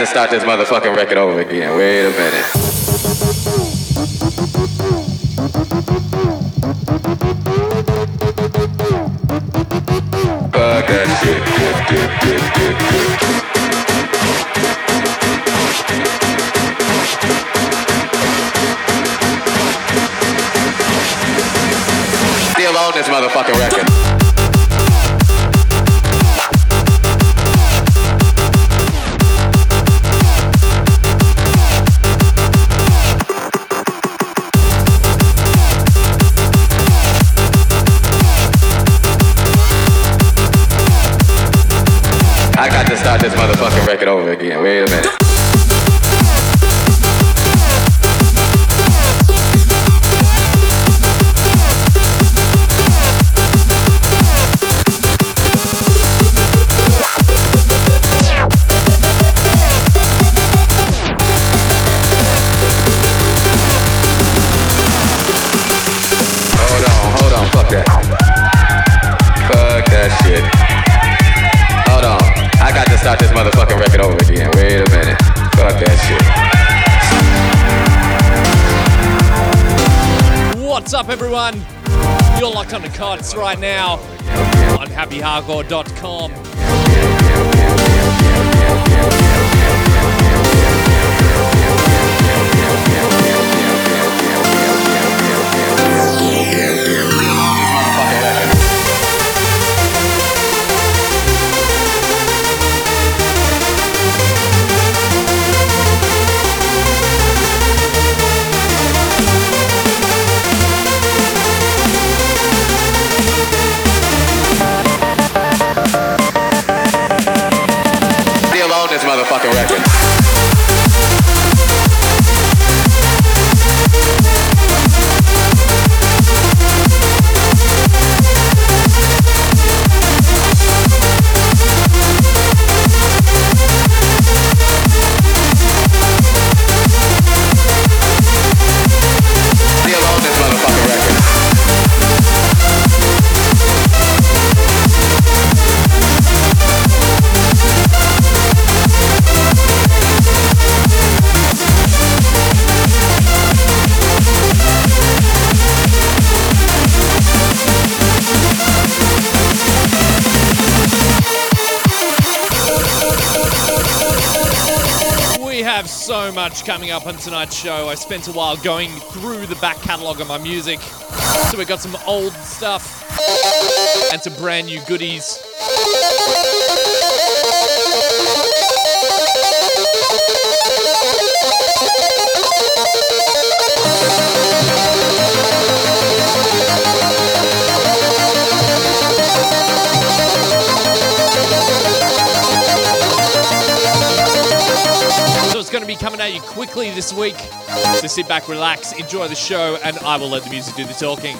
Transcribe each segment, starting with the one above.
to start this motherfucking record over again. Wait a minute. Cards right now on happyhardcore.com. so much coming up on tonight's show. I spent a while going through the back catalogue of my music. So we got some old stuff and some brand new goodies. Coming at you quickly this week. So sit back, relax, enjoy the show, and I will let the music do the talking.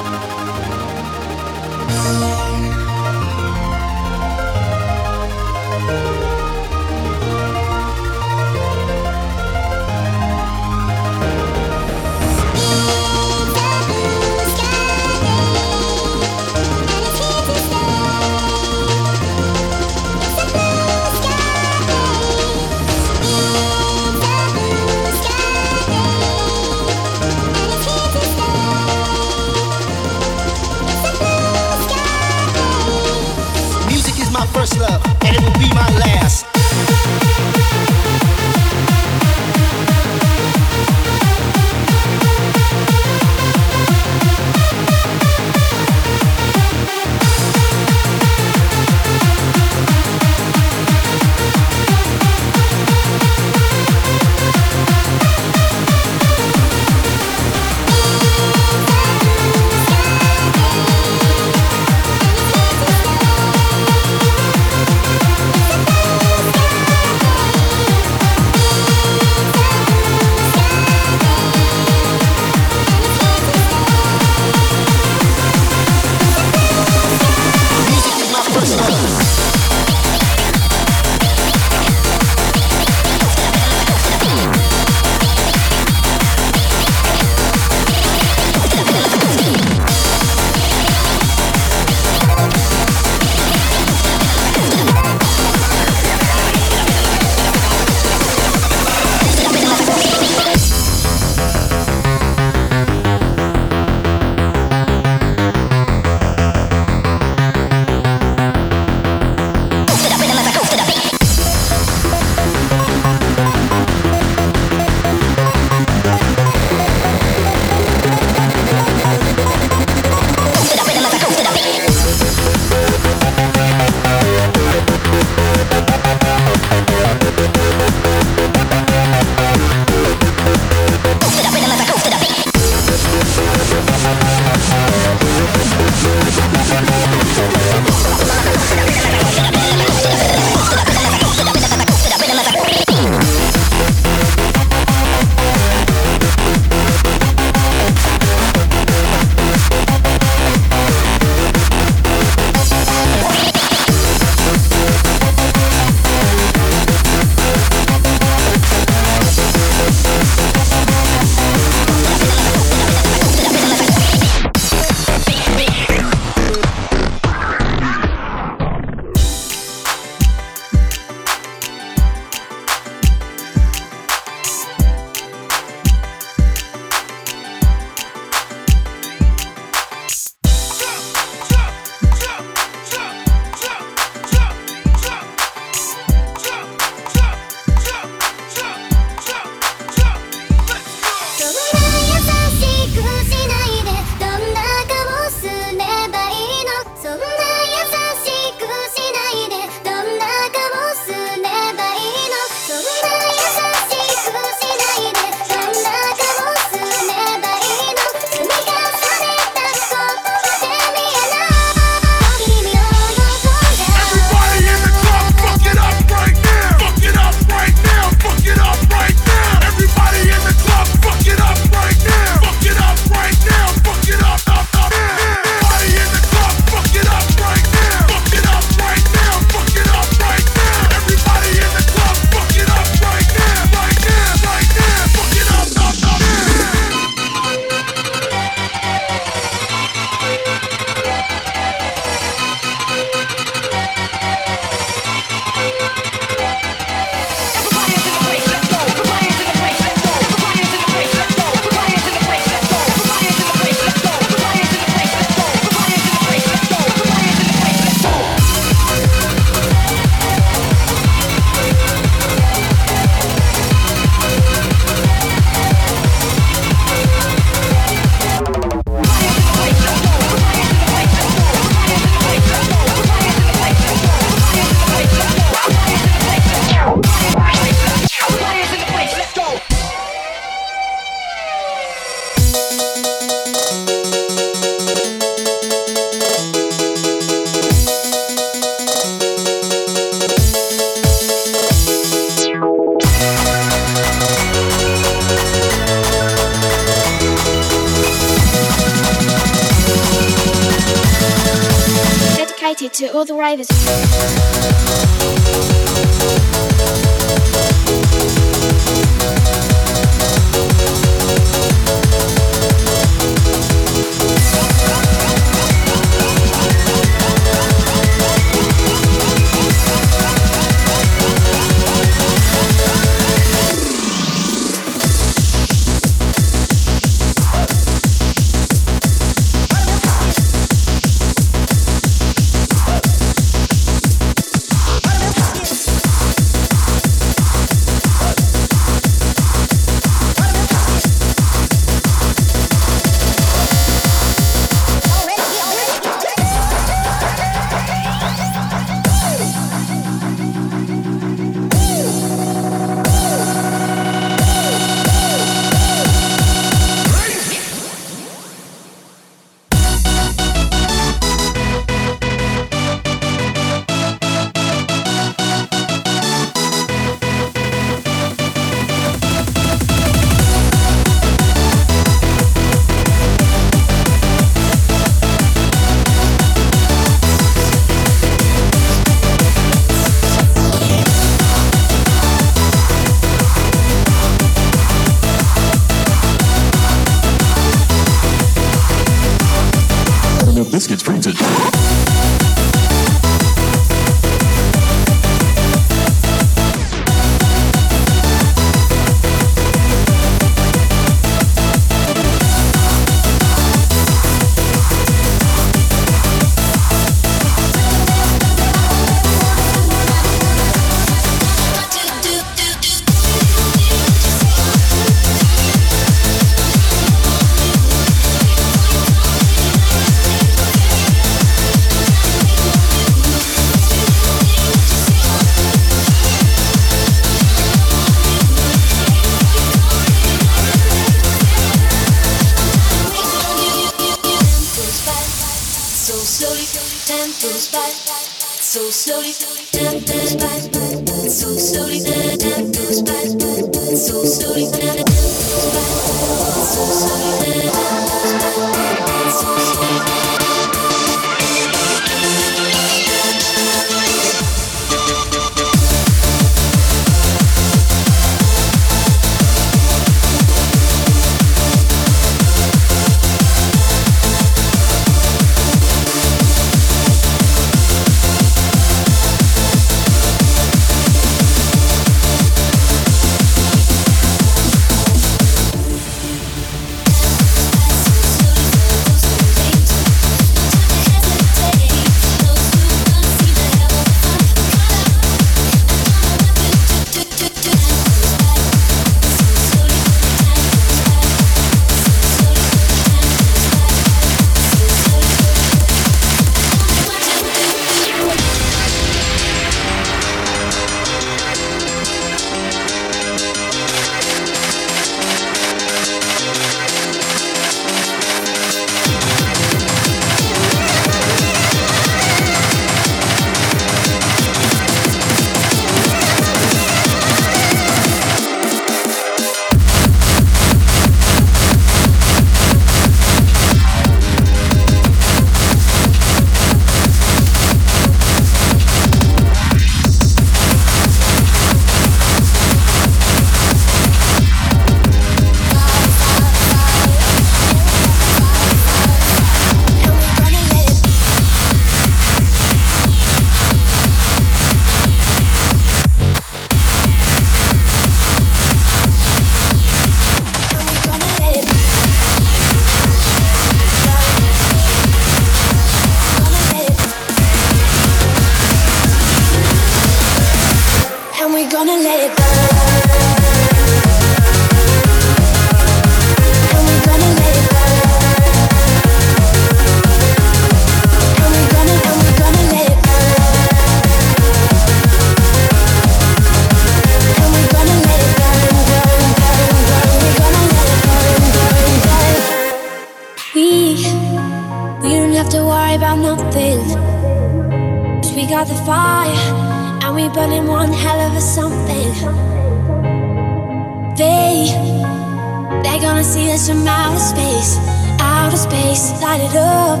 See us from outer space, outer space, light it up.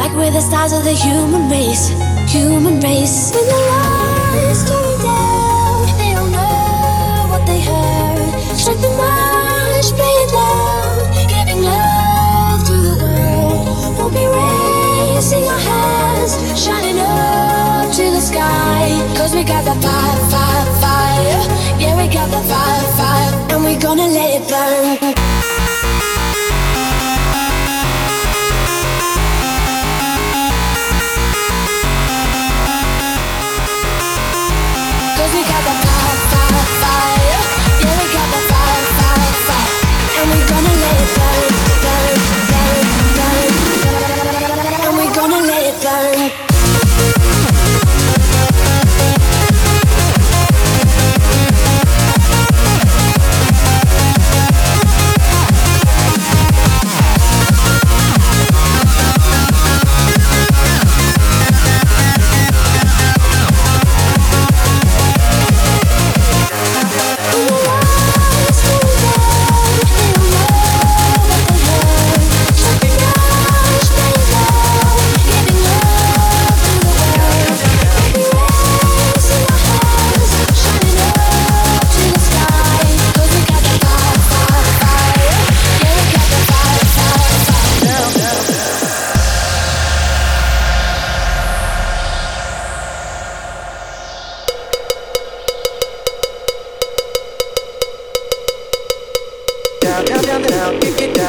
Like we're the stars of the human race, human race. When the lights turn down, they don't know what they heard. Strike the march, play it loud, giving love to the world. We'll be raising our hands, shining up Cause we got the fire, fire, fire. Yeah, we got the fire, fire. And we're gonna let it burn. Cause we got the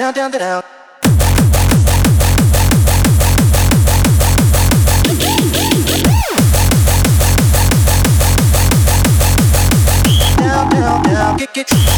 down, down, down, down. Down, get, get.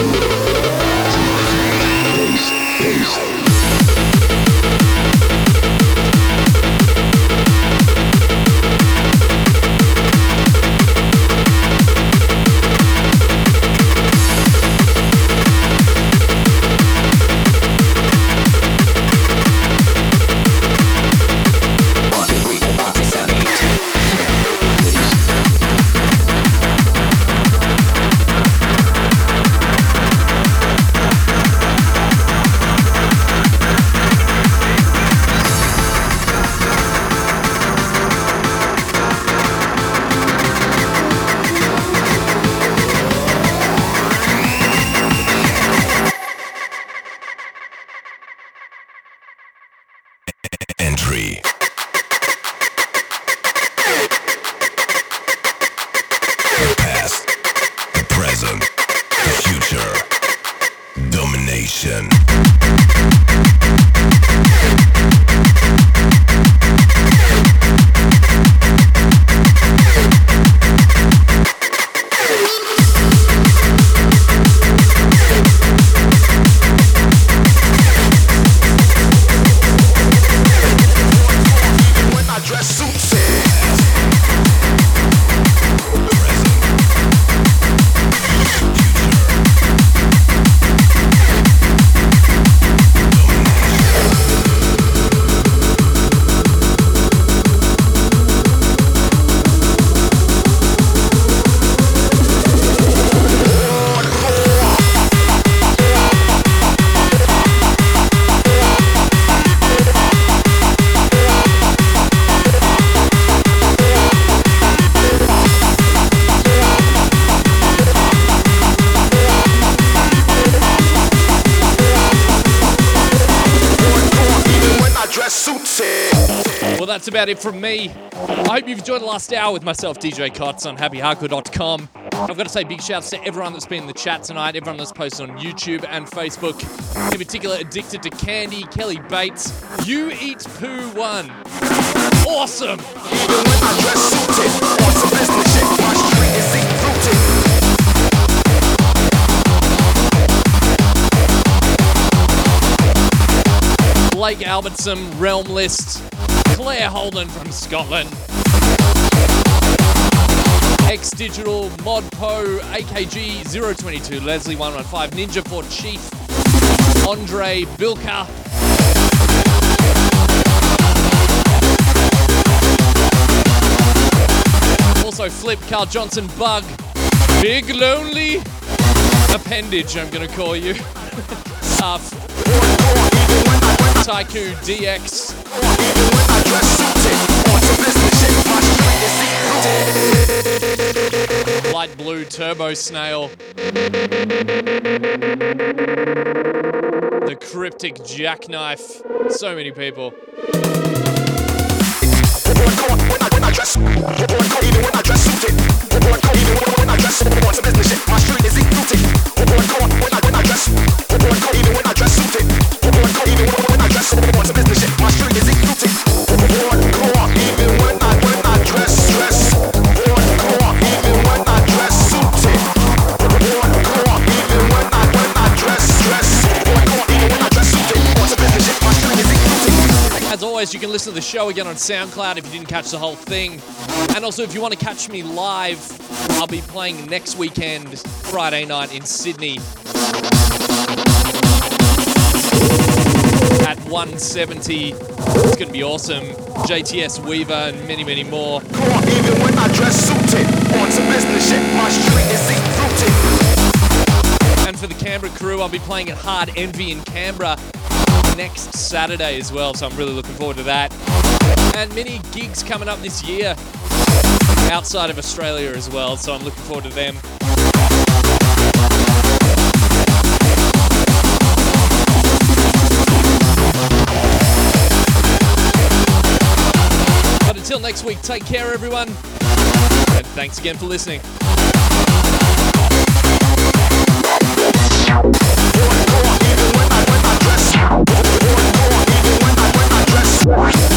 Listen to that's about it from me. I hope you've enjoyed the last hour with myself, DJ Cots, on happyhardcore.com. I've got to say big shouts to everyone that's been in the chat tonight, everyone that's posted on YouTube and Facebook. In particular, Addicted to Candy, Kelly Bates, You Eat Poo One. Awesome! Blake Albertson, Realm List, Claire Holden from Scotland, X Digital, Modpo, AKG 022, Leslie 115, Ninja for Chief, Andre Bilka. Also, Flip, Carl Johnson, Bug, Big Lonely Appendage, I'm gonna call you. uh, Taiku DX. Light Blue Turbo Snail. The Cryptic Jackknife. So many people. My included. Street is deep-rooted deep-rooted As always, you can listen to the show again on SoundCloud if you didn't catch the whole thing. And also, if you want to catch me live, I'll be playing next weekend, Friday night in Sydney. At 170. It's going to be awesome. JTS Weaver and many, many more. Even when I dress suited On some business shit My street is deep-rooted And for the Canberra crew, I'll be playing at Hard Envy in Canberra next Saturday as well, so I'm really looking forward to that. And many gigs coming up this year outside of Australia as well, so I'm looking forward to them. But until next week, take care, everyone. And thanks again for listening. Bye.